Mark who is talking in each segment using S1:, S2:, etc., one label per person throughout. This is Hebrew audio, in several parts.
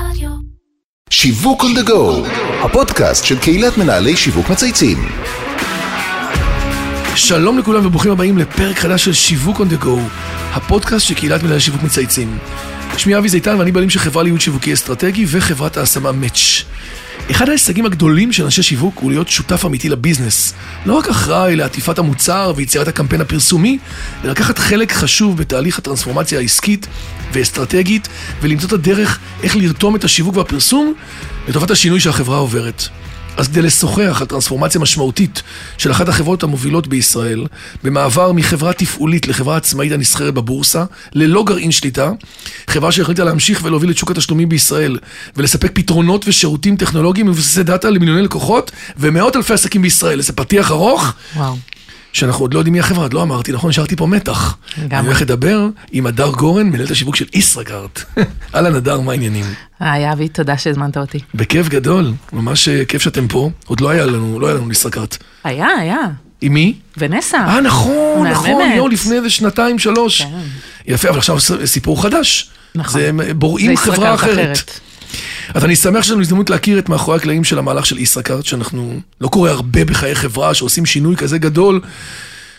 S1: רדיו.
S2: שיווק on the go, הפודקאסט של קהילת מנהלי שיווק מצייצים.
S3: שלום לכולם וברוכים הבאים לפרק חדש של שיווק on the go, הפודקאסט של קהילת מנהלי שיווק מצייצים. שמי אבי זיתן ואני בעלים של חברה לייעוד שיווקי אסטרטגי וחברת ההשמה מאץ'. אחד ההישגים הגדולים של אנשי שיווק הוא להיות שותף אמיתי לביזנס. לא רק אחראי לעטיפת המוצר ויצירת הקמפיין הפרסומי, אלא לקחת חלק חשוב בתהליך הטרנספורמציה העסקית ואסטרטגית, ולמצוא את הדרך איך לרתום את השיווק והפרסום לטובת השינוי שהחברה עוברת. אז כדי לשוחח על טרנספורמציה משמעותית של אחת החברות המובילות בישראל, במעבר מחברה תפעולית לחברה עצמאית הנסחרת בבורסה, ללא גרעין שליטה, חברה שהחליטה להמשיך ולהוביל את שוק התשלומים בישראל, ולספק פתרונות ושירותים טכנולוגיים מבוססי דאטה למיליוני לקוחות ומאות אלפי עסקים בישראל. איזה פתיח ארוך.
S4: וואו.
S3: שאנחנו עוד לא יודעים מי החברה, עוד לא אמרתי, נכון? השארתי פה מתח. אני הולך לדבר עם הדר גורן, מנהלת השיווק של ישראכרט. אהלן הדר, מה העניינים?
S4: היי אבי, תודה שהזמנת אותי.
S3: בכיף גדול, ממש אה, כיף שאתם פה. עוד לא היה לנו, לא היה לנו ישראכרט.
S4: היה, היה.
S3: עם מי?
S4: ונסה.
S3: אה, נכון. נכון, יואו, לפני איזה שנתיים, שלוש.
S4: כן.
S3: יפה, אבל עכשיו סיפור חדש.
S4: נכון.
S3: זה הם בוראים חברה אחרת. אז אני שמח שיש לנו הזדמנות להכיר את מאחורי הקלעים של המהלך של ישראכרט, שאנחנו, לא קורה הרבה בחיי חברה שעושים שינוי כזה גדול,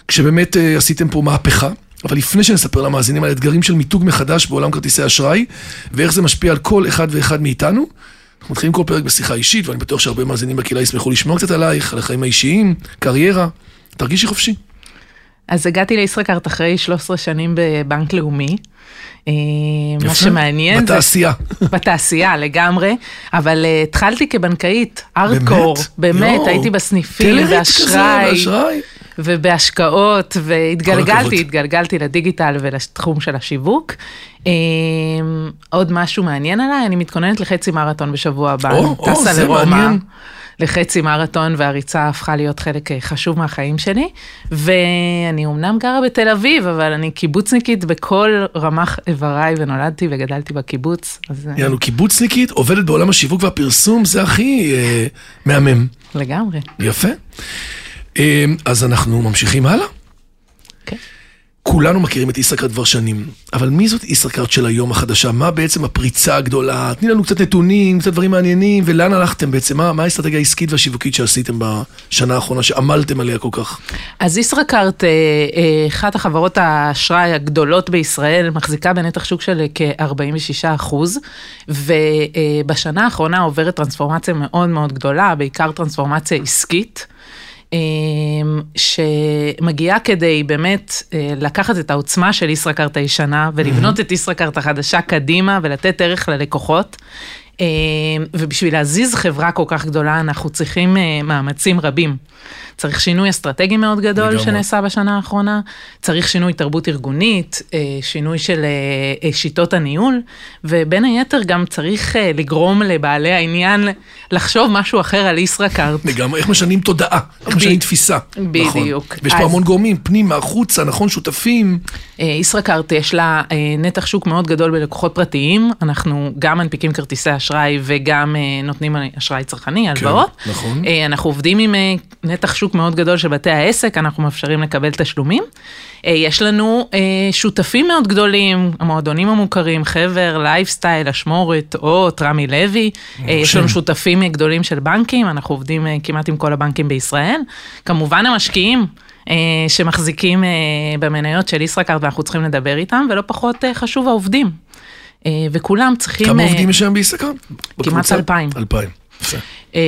S3: כשבאמת אה, עשיתם פה מהפכה. אבל לפני שנספר למאזינים על האתגרים של מיתוג מחדש בעולם כרטיסי אשראי, ואיך זה משפיע על כל אחד ואחד מאיתנו, אנחנו מתחילים כל פרק בשיחה אישית, ואני בטוח שהרבה מאזינים בקהילה ישמחו לשמוע קצת עלייך, על החיים האישיים, קריירה. תרגישי חופשי.
S4: אז הגעתי לישראכרט אחרי 13 שנים בבנק לאומי. אה, מה
S3: יפה.
S4: שמעניין זה...
S3: בתעשייה.
S4: בתעשייה לגמרי, אבל אה, התחלתי כבנקאית, ארדקור,
S3: באמת?
S4: באמת,
S3: יואו.
S4: הייתי בסניפים, באשראי. ובהשקעות. והתגלגלתי, התגלגלתי לדיגיטל ולתחום של השיווק. אה, עוד משהו מעניין עליי, אני מתכוננת לחצי מרתון בשבוע הבא, טסה לרומא. לחצי מרתון והריצה הפכה להיות חלק אה, חשוב מהחיים שלי ואני אמנם גרה בתל אביב אבל אני קיבוצניקית בכל רמ"ח איבריי ונולדתי וגדלתי בקיבוץ אז
S3: יענו קיבוצניקית, עובדת בעולם השיווק והפרסום, זה הכי אה, מהמם.
S4: לגמרי.
S3: יפה. אה, אז אנחנו ממשיכים הלאה.
S4: כן.
S3: כולנו מכירים את ישראכרט כבר שנים, אבל מי זאת ישראכרט של היום החדשה? מה בעצם הפריצה הגדולה? תני לנו קצת נתונים, קצת דברים מעניינים, ולאן הלכתם בעצם? מה, מה האסטרטגיה העסקית והשיווקית שעשיתם בשנה האחרונה, שעמלתם עליה כל כך?
S4: אז ישראכרט, אה, אה, אחת החברות האשראי הגדולות בישראל, מחזיקה בנתח שוק של כ-46 אחוז, ובשנה האחרונה עוברת טרנספורמציה מאוד מאוד גדולה, בעיקר טרנספורמציה עסקית. אה, שמגיעה כדי באמת אה, לקחת את העוצמה של ישראכרט הישנה ולבנות את ישראכרט החדשה קדימה ולתת ערך ללקוחות. אה, ובשביל להזיז חברה כל כך גדולה אנחנו צריכים אה, מאמצים רבים. צריך שינוי אסטרטגי מאוד גדול
S3: לגמרי.
S4: שנעשה בשנה האחרונה, צריך שינוי תרבות ארגונית, אה, שינוי של אה, שיטות הניהול, ובין היתר גם צריך לגרום לבעלי העניין לחשוב משהו אחר על ישראכרט.
S3: לגמרי, איך משנים תודעה, איך משנים תפיסה.
S4: בדיוק.
S3: נכון. ויש פה
S4: אז-
S3: המון גורמים, פנימה, החוצה, נכון, שותפים.
S4: ישראכרט יש לה נתח שוק מאוד גדול בלקוחות פרטיים, אנחנו גם מנפיקים כרטיסי אשראי וגם אה, נותנים אשראי צרכני, הלוואות.
S3: נכון.
S4: אה, אנחנו עובדים עם אה, נתח שוק מאוד גדול של בתי העסק, אנחנו מאפשרים לקבל תשלומים. יש לנו שותפים מאוד גדולים, המועדונים המוכרים, חבר, לייפסטייל, אשמורת, אות, רמי לוי. יש לנו שותפים גדולים של בנקים, אנחנו עובדים כמעט עם כל הבנקים בישראל. כמובן המשקיעים. שמחזיקים במניות של ישראכרט ואנחנו צריכים לדבר איתם, ולא פחות חשוב העובדים. אה, וכולם צריכים...
S3: כמה
S4: אה,
S3: עובדים יש היום בישראכרט? בקבוצה?
S4: אלפיים.
S3: אלפיים.
S4: אה,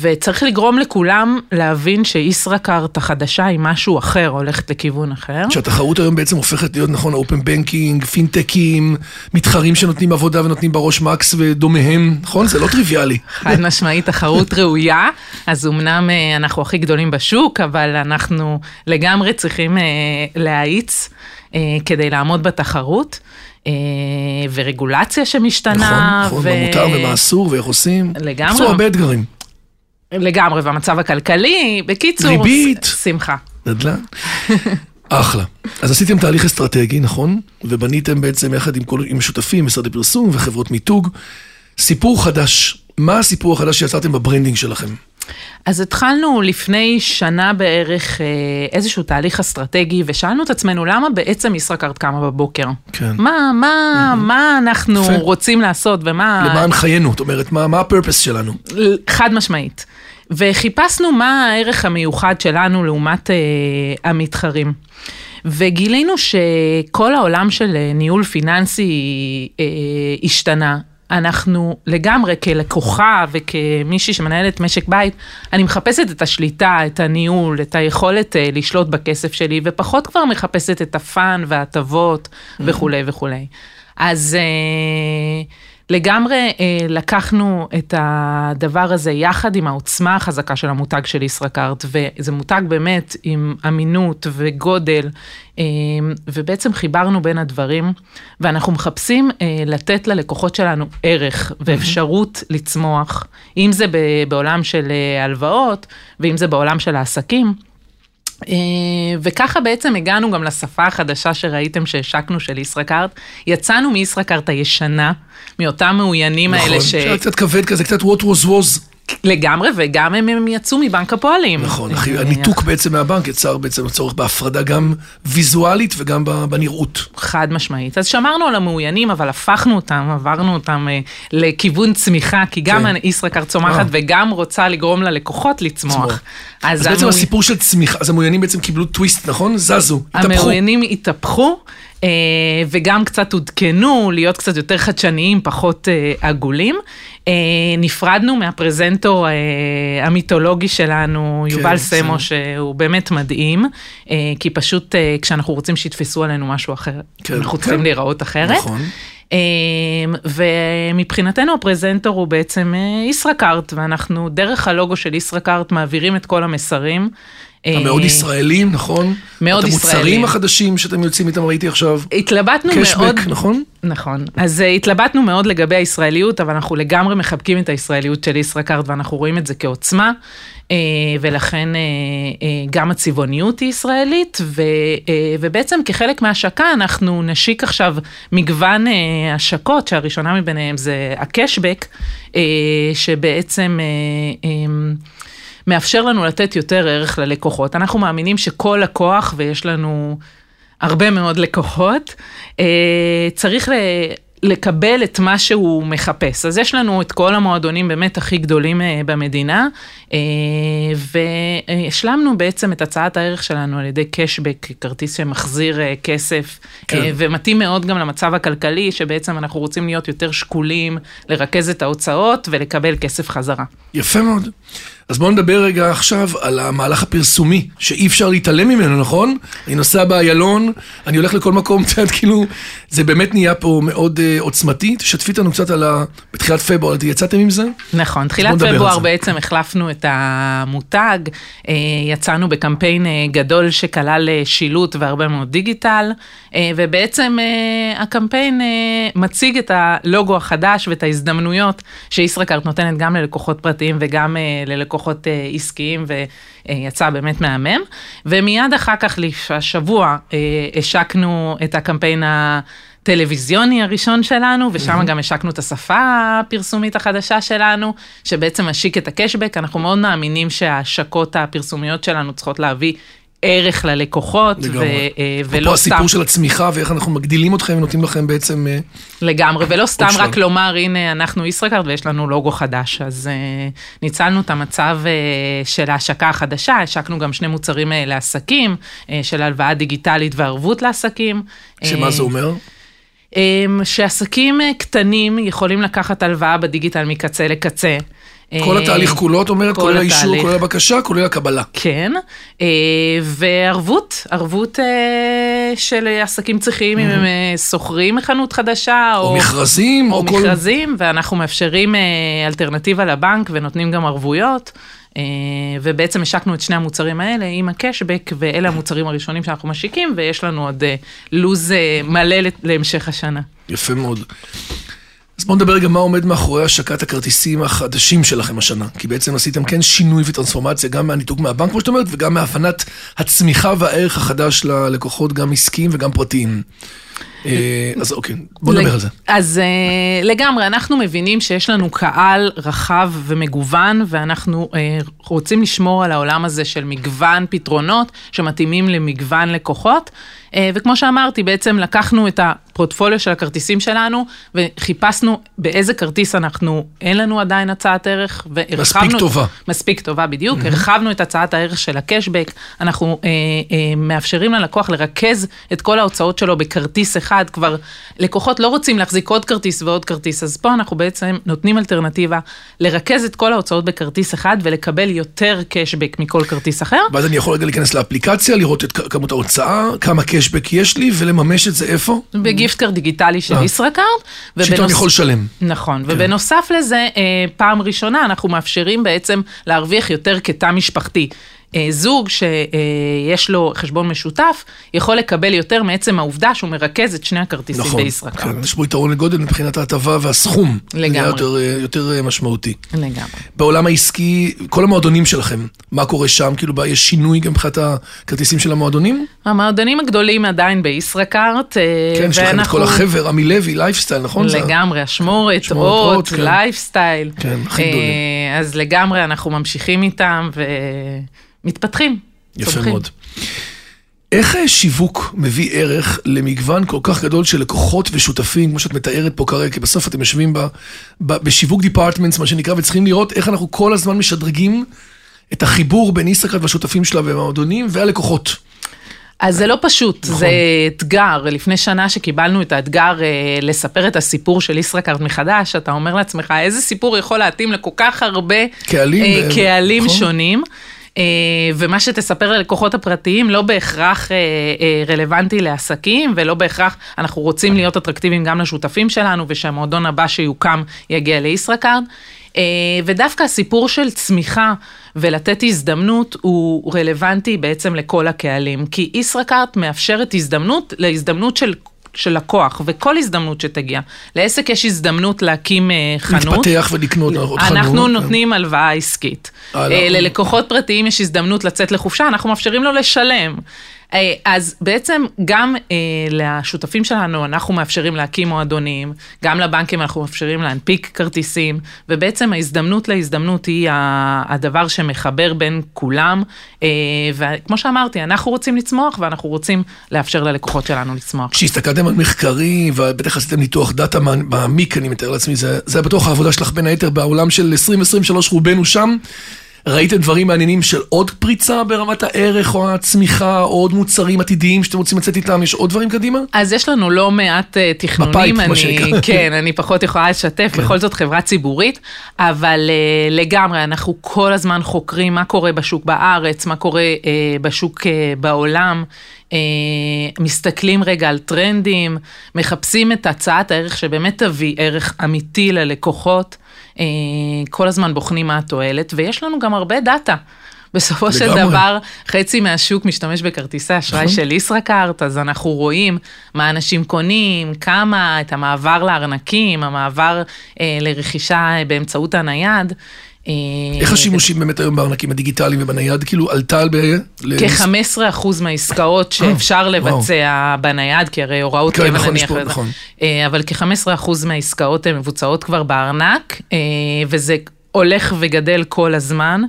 S4: וצריך לגרום לכולם להבין שישראכרט החדשה היא משהו אחר, הולכת לכיוון אחר.
S3: שהתחרות היום בעצם הופכת להיות, נכון, אופן בנקינג, פינטקים, מתחרים שנותנים עבודה ונותנים בראש מקס ודומיהם, נכון? זה לא טריוויאלי.
S4: חד משמעית תחרות ראויה, אז אמנם אנחנו הכי גדולים בשוק, אבל אנחנו לגמרי צריכים להאיץ כדי לעמוד בתחרות. אה, ורגולציה שמשתנה.
S3: נכון, נכון,
S4: ו-
S3: מה מותר ומה אסור ואיך עושים.
S4: לגמרי.
S3: בקיצור, הרבה אתגרים.
S4: לגמרי, והמצב הכלכלי, בקיצור,
S3: ריבית.
S4: שמחה.
S3: נדל"ן. אחלה. אז עשיתם תהליך אסטרטגי, נכון? ובניתם בעצם יחד עם, כל, עם שותפים, משרדי פרסום וחברות מיתוג, סיפור חדש. מה הסיפור החדש שיצרתם ב branding שלכם?
S4: אז התחלנו לפני שנה בערך אה, איזשהו תהליך אסטרטגי, ושאלנו את עצמנו למה בעצם ישראכרט קמה בבוקר.
S3: כן.
S4: מה, מה, מה אנחנו
S3: יפה.
S4: רוצים לעשות ומה...
S3: למען חיינו, זאת אומרת, מה מה ה purpose שלנו?
S4: חד משמעית. וחיפשנו מה הערך המיוחד שלנו לעומת אה, המתחרים. וגילינו שכל העולם של אה, ניהול פיננסי אה, השתנה. אנחנו לגמרי כלקוחה וכמישהי שמנהלת משק בית, אני מחפשת את השליטה, את הניהול, את היכולת אה, לשלוט בכסף שלי, ופחות כבר מחפשת את הפאן וההטבות וכולי וכולי. אז אה, לגמרי אה, לקחנו את הדבר הזה יחד עם העוצמה החזקה של המותג של ישראכרט, וזה מותג באמת עם אמינות וגודל, אה, ובעצם חיברנו בין הדברים, ואנחנו מחפשים אה, לתת ללקוחות שלנו ערך ואפשרות לצמוח, אם זה בעולם של אה, הלוואות, ואם זה בעולם של העסקים. אה, וככה בעצם הגענו גם לשפה החדשה שראיתם שהשקנו של ישראכרט. יצאנו מישראכרט הישנה, מאותם מאוינים האלה
S3: נכון,
S4: ש...
S3: שהיה קצת כבד כזה, קצת what was was.
S4: לגמרי, וגם הם, הם יצאו מבנק הפועלים.
S3: נכון,
S4: אה,
S3: אחי, הניתוק בעצם מהבנק יצר בעצם הצורך בהפרדה גם ויזואלית וגם בנראות.
S4: חד משמעית. אז שמרנו על המאוינים, אבל הפכנו אותם, עברנו אותם אה, לכיוון צמיחה, כי גם
S3: כן.
S4: ישראכרט צומחת
S3: אה.
S4: וגם רוצה לגרום ללקוחות לצמוח.
S3: צמוח. אז בעצם
S4: המאוי-
S3: הסיפור של צמיחה, אז המעוניינים בעצם קיבלו טוויסט, נכון? זזו, התהפכו.
S4: המאוינים התהפכו, אה, וגם קצת עודכנו, להיות קצת יותר חדשניים, פחות אה, עגולים. אה, נפרדנו מהפרזנטור אה, המיתולוגי שלנו,
S3: כן,
S4: יובל. סמו, שהוא באמת מדהים, אה, כי פשוט אה, כשאנחנו רוצים שיתפסו עלינו משהו אחר,
S3: כן,
S4: אנחנו
S3: כן.
S4: צריכים להיראות אחרת.
S3: נכון.
S4: אה, ומבחינתנו הפרזנטור הוא בעצם אה, ישראכרט, ואנחנו דרך הלוגו של ישראכרט מעבירים את כל המסרים. אה,
S3: המאוד ישראלים, נכון?
S4: מאוד
S3: את המוצרים
S4: ישראלים.
S3: החדשים שאתם יוצאים איתם, ראיתי עכשיו.
S4: התלבטנו מאוד,
S3: קשבק, נכון?
S4: נכון, אז uh, התלבטנו מאוד לגבי הישראליות, אבל אנחנו לגמרי מחבקים את הישראליות של ישראכרט ואנחנו רואים את זה כעוצמה, uh, ולכן uh, uh, גם הצבעוניות היא ישראלית, ו, uh, ובעצם כחלק מההשקה אנחנו נשיק עכשיו מגוון uh, השקות, שהראשונה מביניהם זה הקשבק, uh, שבעצם... מאפשר לנו לתת יותר ערך ללקוחות. אנחנו מאמינים שכל לקוח, ויש לנו הרבה מאוד לקוחות, אה, צריך ל... לקבל את מה שהוא מחפש. אז יש לנו את כל המועדונים באמת הכי גדולים אה, במדינה, אה, והשלמנו בעצם את הצעת הערך שלנו על ידי קשבק, כרטיס שמחזיר כסף,
S3: כן.
S4: ומתאים מאוד גם למצב הכלכלי, שבעצם אנחנו רוצים להיות יותר שקולים, לרכז את ההוצאות ולקבל כסף חזרה.
S3: יפה מאוד. אז בואו נדבר רגע עכשיו על המהלך הפרסומי, שאי אפשר להתעלם ממנו, נכון? אני נוסע באיילון, אני הולך לכל מקום, את יודעת, כאילו, זה באמת נהיה פה מאוד uh, עוצמתי. תשתפי אותנו קצת על ה... בתחילת פברואר, יצאתם עם זה?
S4: נכון, תחילת פברואר. בעצם החלפנו את המותג, אה, יצאנו בקמפיין אה, גדול שכלל שילוט והרבה מאוד דיגיטל, ובעצם הקמפיין מציג את הלוגו החדש ואת ההזדמנויות שישראכרט נותנת גם ללקוחות פרטיים וגם ללקוחות אה, עסקיים, ויצא באמת מהמם. ומיד אחר כך, השבוע, אה, השקנו את הקמפיין ה... טלוויזיוני הראשון שלנו, ושם גם השקנו את השפה הפרסומית החדשה שלנו, שבעצם משיק את הקשבק. אנחנו מאוד מאמינים שההשקות הפרסומיות שלנו צריכות להביא ערך ללקוחות, ו-. אה, ולא סתם,
S3: הסיפור של הצמיחה ואיך אנחנו מגדילים אתכם ונותנים לכם בעצם... אה,
S4: לגמרי, ולא סתם. רק לומר, הנה, אנחנו ישראכרט ויש לנו לוגו חדש. אז uh, ניצלנו את המצב uh, של ההשקה החדשה, השקנו גם שני מוצרים uh, לעסקים, uh, של הלוואה דיגיטלית וערבות לעסקים.
S3: שמה
S4: אה,
S3: זה אומר?
S4: אמ, שעסקים אה, קטנים יכולים לקחת הלוואה בדיגיטל מקצה לקצה.
S3: כל
S4: אה,
S3: התהליך כולו, את אומרת,
S4: כל
S3: כולל האישור. כולל הבקשה, כולל הקבלה.
S4: כן, אה, וערבות, ערבות אה, של עסקים צריכים אם הם שוכרים חנות חדשה,
S3: או
S4: או,
S3: מכרזים,
S4: או
S3: או כל...
S4: מכרזים, ואנחנו מאפשרים אלטרנטיבה לבנק ונותנים גם ערבויות. ובעצם השקנו את שני המוצרים האלה עם הקשבק, ואלה המוצרים הראשונים שאנחנו משיקים, ויש לנו עוד לו"ז מלא להמשך השנה.
S3: יפה מאוד. בואו נדבר רגע מה עומד מאחורי השקת הכרטיסים החדשים שלכם השנה. כי בעצם עשיתם כן שינוי וטרנספורמציה, גם מהניתוק מהבנק, כמו שאת אומרת, וגם מהבנת הצמיחה והערך החדש ללקוחות, גם עסקיים וגם פרטיים. אה, אז אוקיי, בוא נדבר על זה.
S4: אז אה, לגמרי, אנחנו מבינים שיש לנו קהל רחב ומגוון, ואנחנו אה, רוצים לשמור על העולם הזה של מגוון פתרונות שמתאימים למגוון לקוחות. וכמו שאמרתי, בעצם לקחנו את הפורטפוליו של הכרטיסים שלנו, וחיפשנו באיזה כרטיס אנחנו, אין לנו עדיין הצעת ערך, והרחבנו...
S3: מספיק טובה.
S4: מספיק טובה, בדיוק. Mm-hmm. הרחבנו את הצעת הערך של הקשבק, אנחנו אה, אה, מאפשרים ללקוח לרכז את כל ההוצאות שלו בכרטיס אחד, כבר לקוחות לא רוצים להחזיק עוד כרטיס ועוד כרטיס, אז פה אנחנו בעצם נותנים אלטרנטיבה לרכז את כל ההוצאות בכרטיס אחד ולקבל יותר קשבק מכל כרטיס אחר.
S3: ואז אני יכול רגע להיכנס לאפליקציה, לראות את כמות ההוצאה, כמה cashback יש לי, ולממש את זה איפה?
S4: ב gift card דיגיטלי של
S3: אה.
S4: ישראכרט.
S3: שאיתו אני יכול לשלם.
S4: נכון, ובנוסף לזה, אה, פעם ראשונה אנחנו מאפשרים בעצם להרוויח יותר כתא משפחתי. אה, זוג שיש לו חשבון משותף, יכול לקבל יותר מעצם העובדה שהוא מרכז את שני הכרטיסים
S3: נכון.
S4: בישראכרט.
S3: כן, יש בו יתרון לגודל מבחינת ההטבה והסכום.
S4: לגמרי.
S3: נהיה יותר, אה, יותר אה, משמעותי.
S4: לגמרי.
S3: בעולם העסקי, כל המועדונים שלכם, מה קורה שם? כאילו, יש שינוי גם מבחינת הכרטיסים של המועדונים?
S4: המועדונים הגדולים עדיין בישראכרט,
S3: כן, יש לכם את כל החבר, רמי לוי, לייפסטייל, נכון? זה-
S4: לגמרי, אשמורת, אות,
S3: כן.
S4: לייפסטייל.
S3: כן, הכי גדולים.
S4: אז לגמרי אנחנו ממשיכים איתם ומתפתחים.
S3: יפה
S4: צומחים.
S3: מאוד. איך אה, שיווק מביא ערך למגוון כל כך גדול של לקוחות ושותפים, כמו שאת מתארת פה כרגע, כי בסוף אתם יושבים ב, ב, בשיווק דיפרטמנטס, מה שנקרא, וצריכים לראות איך אנחנו כל הזמן משדרגים את החיבור בין ישראכרט והשותפים שלה והמועדונים והלקוחות.
S4: אז זה לא פשוט,
S3: נכון.
S4: זה אתגר. לפני שנה שקיבלנו את האתגר אה, לספר את הסיפור של ישראכרט מחדש, אתה אומר לעצמך, איזה סיפור יכול להתאים לכל כך הרבה
S3: קהלים,
S4: אה,
S3: אה,
S4: קהלים
S3: נכון.
S4: שונים. אה, ומה שתספר ללקוחות הפרטיים לא בהכרח אה, אה, רלוונטי לעסקים, ולא בהכרח אנחנו רוצים להיות אטרקטיביים גם לשותפים שלנו, ושהמועדון הבא שיוקם יגיע לישראכרט. ודווקא הסיפור של צמיחה ולתת הזדמנות הוא רלוונטי בעצם לכל הקהלים, כי ישראכרט מאפשרת הזדמנות להזדמנות של... של לקוח, וכל הזדמנות שתגיע. לעסק יש הזדמנות להקים אה, חנות.
S3: להתפתח ולקנות עוד חנות.
S4: אנחנו
S3: כן.
S4: נותנים הלוואה עסקית.
S3: אה,
S4: ללקוחות פרטיים יש הזדמנות לצאת לחופשה, אנחנו מאפשרים לו לשלם. אה, אז בעצם גם אה, לשותפים שלנו אנחנו מאפשרים להקים מועדונים, גם לבנקים אנחנו מאפשרים להנפיק כרטיסים, ובעצם ההזדמנות להזדמנות היא הדבר שמחבר בין כולם, אה, וכמו שאמרתי, אנחנו רוצים לצמוח ואנחנו רוצים לאפשר ללקוחות שלנו לצמוח.
S3: כשהסתכלתם על מחקרים, ובטח עשיתם ניתוח דאטה מעמיק, אני מתאר לעצמי, זה, זה בטוח העבודה שלך בין היתר בעולם של 2023, רובנו שם. ראיתם דברים מעניינים של עוד פריצה ברמת הערך או הצמיחה, או עוד מוצרים עתידיים שאתם רוצים לצאת איתם? יש עוד דברים קדימה?
S4: אז יש לנו לא מעט אה, תכנונים,
S3: ב pipe, מה
S4: אני,
S3: שנקרא.
S4: כן, אני פחות יכולה לשתף, בכל זאת חברה ציבורית, אבל אה, לגמרי, אנחנו כל הזמן חוקרים מה קורה בשוק בארץ, מה קורה אה, בשוק אה, בעולם, מסתכלים רגע על טרנדים, מחפשים את הצעת הערך שבאמת תביא ערך אמיתי ללקוחות, כל הזמן בוחנים מה התועלת, ויש לנו גם הרבה דאטה. בסופו של. דבר, חצי מהשוק משתמש בכרטיסי אשראי
S3: נכון.
S4: של ישראכרט, אז אנחנו רואים מה אנשים קונים, כמה, את המעבר לארנקים, המעבר אה, לרכישה אה, באמצעות הנייד. אה,
S3: איך השימושים באמת היום בארנקים הדיגיטליים ובנייד, כאילו עלתה על ב... ל-
S4: כ-15% מהעסקאות שאפשר לבצע בנייד, כי הרי הוראות
S3: כן,
S4: קבע
S3: נכון,
S4: נניח.
S3: נכון.
S4: אה, אבל כ-15% מהעסקאות הן מבוצעות כבר בארנק, אה, וזה הולך וגדל כל הזמן.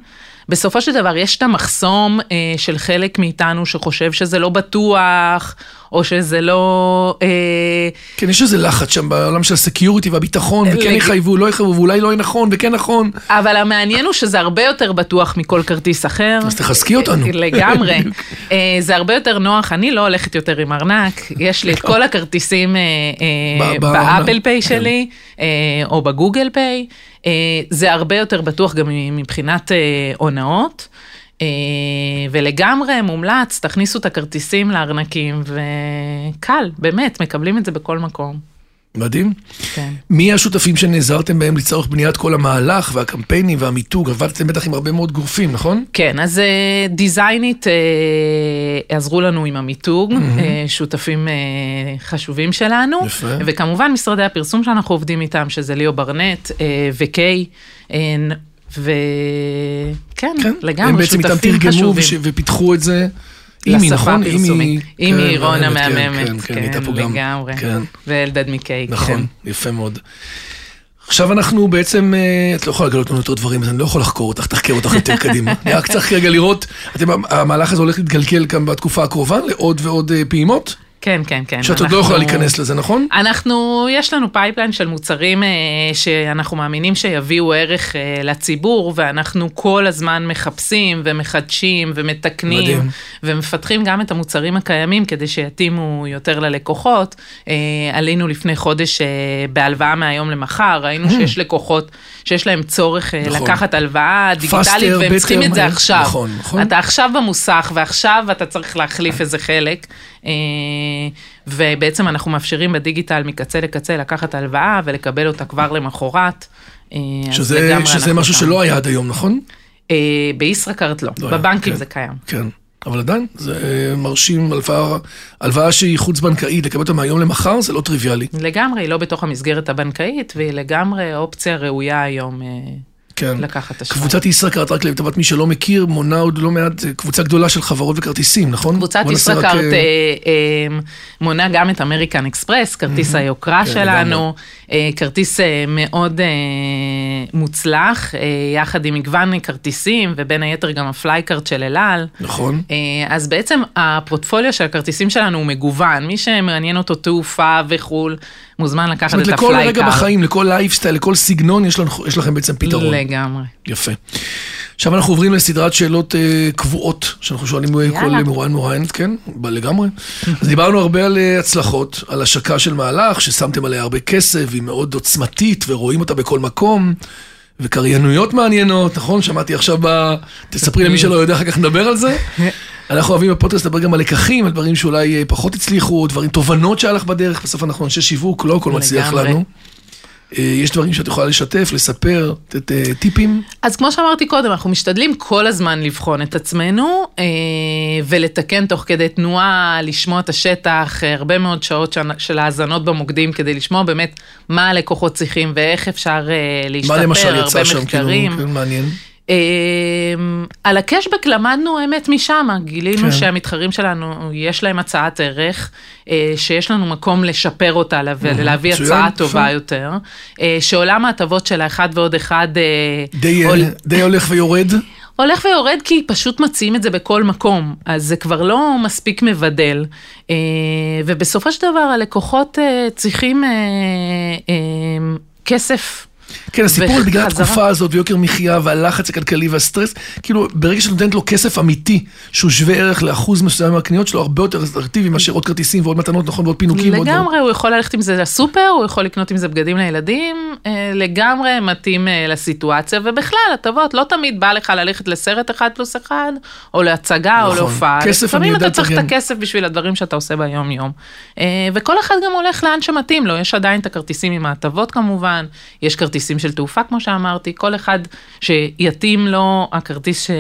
S4: בסופו של דבר יש את המחסום אה, של חלק מאיתנו שחושב שזה לא בטוח, או שזה לא... אה,
S3: כן, יש איזה לחץ שם בעולם של הסקיוריטי והביטחון, וכן
S4: לג-
S3: יחייבו, לא יחייבו, ואולי לא יהיה נכון, וכן נכון.
S4: אבל המעניין הוא שזה הרבה יותר בטוח מכל כרטיס אחר.
S3: אז תחזקי אותנו.
S4: לגמרי. אה, זה הרבה יותר נוח, אני לא הולכת יותר עם ארנק, יש לי את כל הכרטיסים אה, אה, באפל פיי
S3: כן.
S4: שלי, אה, או בגוגל פיי. אה, זה הרבה יותר בטוח גם מבחינת אה, הונאות. אה, ולגמרי מומלץ, תכניסו את הכרטיסים לארנקים, וקל, באמת, מקבלים את זה בכל מקום.
S3: מדהים.
S4: כן.
S3: מי השותפים שנעזרתם בהם לצורך בניית כל המהלך והקמפיינים והמיתוג? עבדתם בטח עם הרבה מאוד גופים, נכון?
S4: כן, אז אה, דיזיינית אה, עזרו לנו עם המיתוג, אה, שותפים חשובים שלנו.
S3: יפה.
S4: וכמובן משרדי הפרסום שאנחנו עובדים איתם, שזה ליאו ברנט וקיי. וכן,
S3: כן.
S4: לגמרי,
S3: הם בעצם איתם
S4: שותפים
S3: תרגמו
S4: חשובים.
S3: וש... ופיתחו את זה אימי, נכון?
S4: אימי
S3: כן,
S4: רון
S3: מהממת, כן,
S4: המהממת,
S3: כן, כן, הייתה פה גם.
S4: לגמרי.
S3: כן.
S4: ואלדד מקייק,
S3: נכון,
S4: כן.
S3: יפה מאוד. עכשיו אנחנו בעצם, אה, את לא יכולה לגלות לנו יותר דברים, אז אני לא יכול לחקור אותך, תחקר אותך יותר קדימה. אני רק צריך רגע לראות, אתם, המהלך הזה הולך להתגלגל כאן בתקופה הקרובה לעוד ועוד אה, פעימות?
S4: כן, כן, כן.
S3: שאת עוד לא יכולה להיכנס לזה, נכון?
S4: אנחנו, יש לנו pipeline של מוצרים אה, שאנחנו מאמינים שיביאו ערך אה, לציבור, ואנחנו כל הזמן מחפשים ומחדשים ומתקנים,
S3: מדהים.
S4: ומפתחים גם את המוצרים הקיימים כדי שיתאימו יותר ללקוחות. אה, עלינו לפני חודש אה, בהלוואה מהיום למחר, ראינו שיש לקוחות שיש להם צורך.
S3: נכון.
S4: לקחת הלוואה דיגיטלית, והם צריכים את זה. עכשיו.
S3: נכון, נכון.
S4: אתה עכשיו במוסך, ועכשיו אתה צריך להחליף איזה חלק. אה, ובעצם אנחנו מאפשרים בדיגיטל מקצה לקצה לקחת הלוואה ולקבל אותה כבר למחרת. אה,
S3: שזה, שזה משהו
S4: שם.
S3: שלא היה עד היום, נכון?
S4: אה, בישראכרט לא,
S3: לא
S4: בבנקים
S3: כן.
S4: זה קיים.
S3: כן. אבל עדיין, זה מרשים, הלוואה, הלוואה שהיא חוץ-בנקאית, לקבל אותה מהיום למחר, זה לא טריוויאלי.
S4: לגמרי, היא לא בתוך המסגרת הבנקאית, והיא לגמרי אופציה ראויה היום
S3: כן.
S4: לקחת אשראי.
S3: קבוצת ישראכרט, רק לטובת מי שלא מכיר, מונה עוד לא מעט, זה קבוצה גדולה של חברות וכרטיסים, נכון?
S4: קבוצת
S3: נעשה רק,
S4: ישראכרט
S3: אה,
S4: אה, אה, מונה גם את אמריקן אקספרס, כרטיס היוקרה
S3: כן,
S4: שלנו, אה, כרטיס אה, מאוד אה, מוצלח, אה, יחד עם מגוון כרטיסים, ובין היתר גם ה Fly Card של אל על.
S3: נכון.
S4: אה, אז בעצם הפורטפוליו של הכרטיסים שלנו הוא מגוון, מי שמעניין אותו תעופה וחו"ל, מוזמן לקחת
S3: זאת אומרת,
S4: את
S3: לכל רגע. בחיים, לכל לייפסטייל, לכל סגנון, יש לנו- יש לכם בעצם פתרון.
S4: לגמרי.
S3: יפה. עכשיו אנחנו עוברים לסדרת שאלות אה, קבועות, שאנחנו שואלים אה, כל
S4: יאללה.
S3: מרואיין מרואיינת, כן, לגמרי. אז דיברנו הרבה על אה, הצלחות, על השקה של מהלך, ששמתם עליה הרבה כסף, והיא מאוד עוצמתית, ורואים אותה בכל מקום, וקריינויות מעניינות, נכון? שמעתי עכשיו ב... תספרי למי שלא יודע, אחר כך נדבר על זה. אנחנו אוהבים בפודקאסט לדבר גם על לקחים, על דברים שאולי אה, פחות הצליחו, דברים, תובנות שהיה לך בדרך, בסוף אנחנו אנשי שיווק, לא הכל מצליח. לנו. אה, יש דברים שאת יכולה לשתף, לספר, לתת אה, טיפים.
S4: אז כמו שאמרתי קודם, אנחנו משתדלים כל הזמן לבחון את עצמנו אה, ולתקן תוך כדי תנועה, לשמוע את השטח, הרבה מאוד שעות של- האזנות במוקדים כדי לשמוע באמת מה הלקוחות צריכים ואיך אפשר להשתפר,
S3: מה למשל
S4: הרבה
S3: יצא שם, כאילו,
S4: מחקרים.
S3: כן, מעניין.
S4: אה, על הקשבק למדנו אמת משם, גילינו
S3: כן.
S4: שהמתחרים שלנו, יש להם הצעת ערך, אה, שיש לנו מקום לשפר אותה לה- ולהביא
S3: מצוין,
S4: הצעה. טובה יותר, אה, שעולם ההטבות של האחד ועוד אחד אה,
S3: די,
S4: עול-
S3: די הולך ויורד.
S4: הולך ויורד כי פשוט מציעים את זה בכל מקום, אז זה כבר לא מספיק מבדל. ובסופו של דבר הלקוחות צריכים כסף.
S3: כן, הסיפור בגלל. התקופה הזאת ויוקר מחיה והלחץ הכלכלי והסטרס, כאילו ברגע שאת נותנת לו כסף אמיתי, שהוא שווה ערך לאחוז מסוים מהקניות שלו, הרבה יותר אטרקטיבי מאשר עוד כרטיסים ועוד מתנות, נכון, ועוד פינוקים.
S4: לגמרי, הוא יכול ללכת עם זה לסופר, הוא יכול לקנות עם זה בגדים לילדים, אה, לגמרי מתאים אה, לסיטואציה, ובכלל, הטבות, לא תמיד בא לך ללכת לסרט אחד פלוס אחד, או להצגה, או
S3: נכון.
S4: להופעה. לפעמים אתה צריך את. הכסף בשביל הדברים שאתה עושה ביום-יום. אה, וכל אחד גם הולך לאן שמתאים לו, יש עדיין את הכרטיסים עם ההטבות כמובן, יש כרטיסים של תעופה, כמו שאמרתי, כל אחד שיתאים לו הכרטיס ש...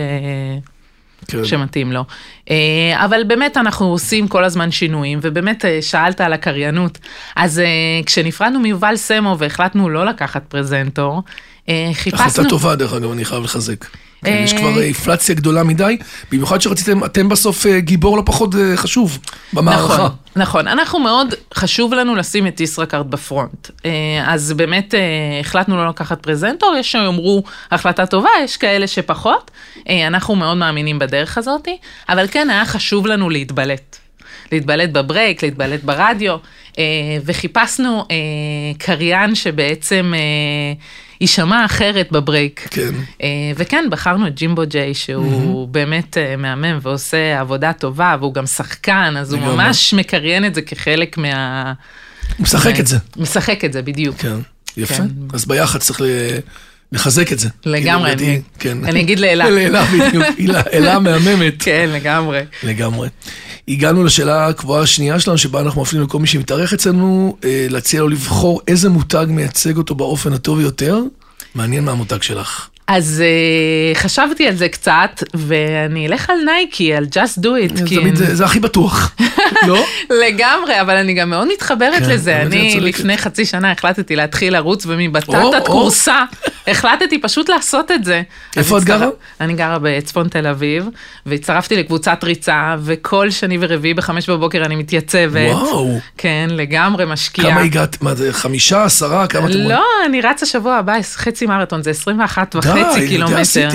S3: כן.
S4: שמתאים לו. אה, אבל באמת אנחנו עושים כל הזמן שינויים, ובאמת אה, שאלת על הקריינות. אז אה, כשנפרדנו מיובל סמו והחלטנו לא לקחת פרזנטור, חיפשנו...
S3: החלטה טובה, דרך אגב, אני חייב לחזק. כן, יש
S4: אה,
S3: כבר אינפלציה גדולה מדי, במיוחד שרציתם, אתם בסוף אה, גיבור לא פחות אה, חשוב במערכה.
S4: נכון, נכון. אנחנו מאוד, חשוב לנו לשים את ישראכרט בפרונט. אה, אז באמת אה, החלטנו לא לקחת פרזנטור, יש שיאמרו החלטה טובה, יש כאלה שפחות. אה, אנחנו מאוד מאמינים בדרך הזאת, אבל כן היה חשוב לנו להתבלט. להתבלט בברייק, להתבלט ברדיו, אה, וחיפשנו אה, קריין שבעצם אה, יישמע אחרת בברייק.
S3: כן.
S4: אה, וכן, בחרנו את ג'ימבו ג'יי, שהוא באמת אה, מהמם ועושה עבודה טובה, והוא גם שחקן, אז הוא. ממש מקריין את זה כחלק מה...
S3: הוא משחק את זה.
S4: משחק את זה, בדיוק.
S3: כן, יפה.
S4: כן.
S3: אז ביחד צריך ל- לחזק את זה.
S4: לגמרי,
S3: כאילו,
S4: אני-
S3: כן.
S4: אני אגיד לאלה.
S3: לאלה, בדיוק. הילה, אלה מהממת.
S4: כן, לגמרי.
S3: לגמרי. הגענו לשאלה הקבועה השנייה שלנו, שבה אנחנו מפנים לכל מי שמתארח אצלנו, אה, להציע לו לבחור איזה מותג מייצג אותו באופן הטוב ביותר. מעניין מה המותג שלך.
S4: אז uh, חשבתי על זה קצת, ואני אלך על נייקי, על Just Do It.
S3: זה
S4: כי-
S3: תמיד זה זה הכי בטוח, לא?
S4: לגמרי, אבל אני גם מאוד מתחברת
S3: כן,
S4: לזה. אני. לפני חצי שנה החלטתי להתחיל לרוץ, ומבטטת. כורסה החלטתי פשוט לעשות את זה.
S3: איפה את גרה?
S4: אני גרה בצפון תל אביב, והצטרפתי לקבוצת ריצה, וכל שני ורביעי בחמש בבוקר אני מתייצבת.
S3: וואו.
S4: כן, לגמרי משקיעה.
S3: כמה הגעת? מה זה, חמישה, עשרה? כמה אתם
S4: לא, אני רצה שבוע הבא, חצי מרתון, זה 21
S3: די,
S4: וחצי
S3: את זה
S4: קילומטר.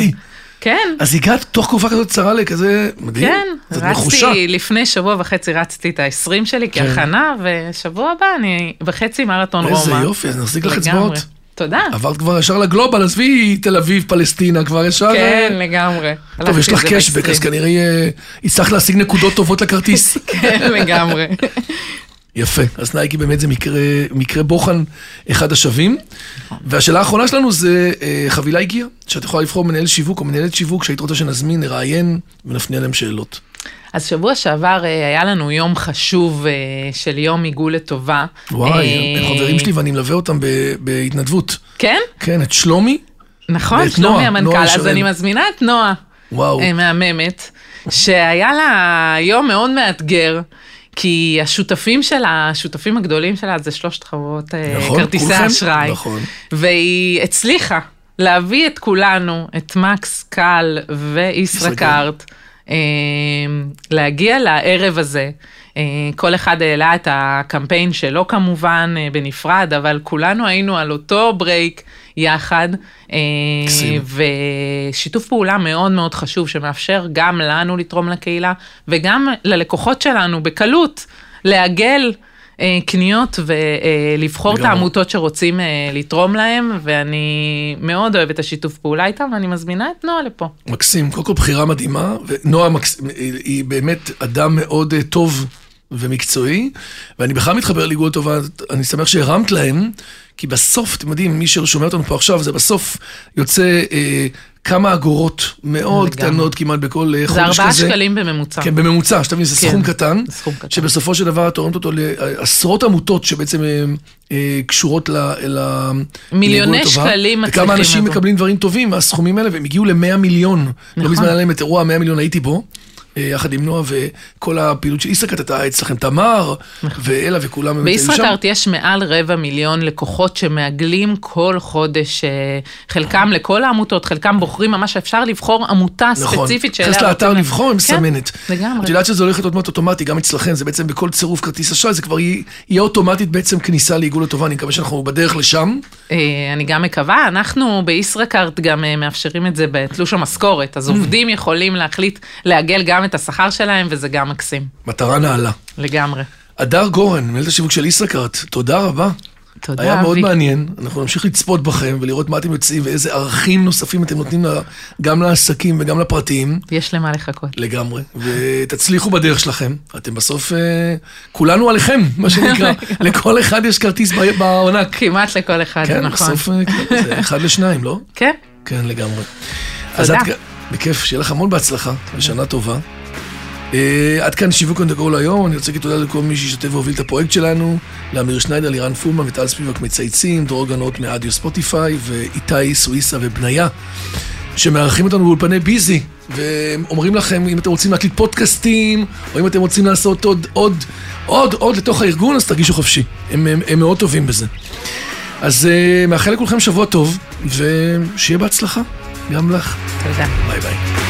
S4: כן,
S3: אז הגעת תוך תקופה כזאת קצרה לכזה, מדהים.
S4: כן. רצתי לפני שבוע וחצי רצתי את ה-20 שלי
S3: כן.
S4: כהכנה, ושבוע הבא אני בחצי מרתון רומא.
S3: איזה יופי, אז נחזיק לך. אצבעות.
S4: תודה.
S3: עברת כבר ישר לגלובל, עזבי תל אביב, פלסטינה, כבר ישר...
S4: כן,
S3: אה,
S4: לגמרי.
S3: טוב, יש לך קשבק, אז
S4: ב-20.
S3: כנראה אה, יצטרך להשיג נקודות טובות לכרטיס.
S4: כן, לגמרי.
S3: יפה, אז נייקי באמת זה מקרה, מקרה בוחן אחד השווים. והשאלה האחרונה שלנו זה, אה, חבילה הגיעה, שאת יכולה לבחור מנהל שיווק או מנהלת שיווק שהיית רוצה שנזמין, נראיין ונפנה להם שאלות.
S4: אז שבוע שעבר אה, היה לנו יום חשוב אה, של יום עיגול לטובה.
S3: וואי,
S4: אה,
S3: הם חברים שלי ואני מלווה אותם בהתנדבות.
S4: כן,
S3: כן, את שלומי,
S4: נכון, שלומי המנכ"ל, אז. אני מזמינה את נועה.
S3: וואו,
S4: אה, מהממת, שהיה לה יום מאוד מאתגר. כי השותפים שלה, השותפים הגדולים שלה זה שלושת חברות אה,
S3: נכון,
S4: כרטיסי? האשראי.
S3: נכון.
S4: והיא הצליחה להביא את כולנו, את מקס, קל וישראכרט, אה, להגיע לערב הזה. אה, כל אחד העלה את הקמפיין שלו כמובן בנפרד, אבל כולנו היינו על אותו ברייק יחד. אה. ושיתוף פעולה מאוד מאוד חשוב שמאפשר גם לנו לתרום לקהילה וגם ללקוחות שלנו בקלות לעגל אה, קניות ולבחור את
S3: לגמרי.
S4: העמותות שרוצים אה, לתרום להם ואני מאוד אוהבת את השיתוף פעולה איתם ואני מזמינה את נועה לפה.
S3: מקסים, קודם כל בחירה מדהימה, ונועה מקס... היא- באמת אדם מאוד אה, טוב ומקצועי, ואני בכלל מתחבר לאיגוד טובה, אני שמח שהרמת להם, כי בסוף, אתם יודעים, מי ששומע אותנו פה עכשיו, זה בסוף יוצא אה, כמה אגורות מאוד
S4: לגמרי.
S3: קטנות כמעט בכל אה, חודש
S4: זה
S3: כזה.
S4: ארבעה שקלים בממוצע.
S3: כן, בממוצע, שתבין, זה
S4: כן,
S3: סכום קטן,
S4: זה סכום קטן.
S3: שבסופו של דבר את תורמת אותו לעשרות עמותות שבעצם אה, אה, קשורות ל... ל-
S4: מיליוני שקלים מצליחים
S3: וכמה אנשים. מקבלים דברים טובים מהסכומים האלה, והם הגיעו ל-100 מיליון. לא
S4: נכון.
S3: מזמן היה להם את אירוע ה-100 מיליון, הייתי בו. אה, יחד עם נועה וכל הפעילות של ישראכרט, הייתה אצלכם תמר, ואלה וכולם.
S4: בישראכרט יש מעל רבע מיליון לקוחות שמעגלים כל חודש, אה, חלקם לכל העמותות, חלקם בוחרים ממש, אפשר לבחור עמותה
S3: נכון,
S4: ספציפית שאליה
S3: נכנס לאתר לבחור, היא
S4: כן,
S3: מסמנת.
S4: לגמרי.
S3: את יודעת שזה הולך להיות אוטומט אוטומטי, גם אצלכם, זה בעצם בכל צירוף כרטיס אשראי, זה כבר יהיה אוטומטית בעצם כניסה לעיגול לטובה, אני מקווה שאנחנו בדרך לשם.
S4: אה, אני גם מקווה, אנחנו בישראכרט גם מאפשרים את זה בתלוש המשכורת,
S3: Mm.
S4: אז עובדים יכולים להחליט לעגל גם את השכר שלהם, וזה גם מקסים,
S3: מטרה נעלה.
S4: לגמרי.
S3: הדר גורן, מנהלת השיווק של ישראכרט, תודה רבה.
S4: תודה,
S3: היה מאוד
S4: אבי.
S3: מעניין, אנחנו נמשיך לצפות בכם ולראות מה אתם יוצאים ואיזה ערכים נוספים אתם נותנים גם לעסקים וגם לפרטיים.
S4: יש למה לחכות.
S3: לגמרי, ותצליחו בדרך שלכם. אתם בסוף, אה, כולנו עליכם, מה שנקרא. לכל אחד יש כרטיס ב- בענק.
S4: כמעט לכל אחד,
S3: כן,
S4: נכון.
S3: בסוף אה, כן, זה אחד לשניים, לא?
S4: כן,
S3: כן, לגמרי.
S4: תודה.
S3: בכיף, שיהיה לך המון בהצלחה, ושנה טובה. אה, עד כאן שיווק on the go להיום, אני רוצה להגיד תודה לכל מי שהשתתף והוביל את הפרויקט שלנו, לאמיר שניידר, לירן פולמן וטל ספיבק מצייצים, דרור גנות מאדיו ספוטיפיי, ואיתי סוויסה ובניה, שמארחים אותנו באולפני ביזי, ואומרים לכם, אם אתם רוצים להקליט פודקאסטים, או אם אתם רוצים לעשות עוד, עוד, עוד, עוד לתוך הארגון, אז תרגישו חופשי. הם, הם, הם מאוד טובים בזה. אז uh, מאחל לכולכם שבוע טוב, ושיהיה בהצלחה. גם לך.
S4: תודה.
S3: ביי ביי.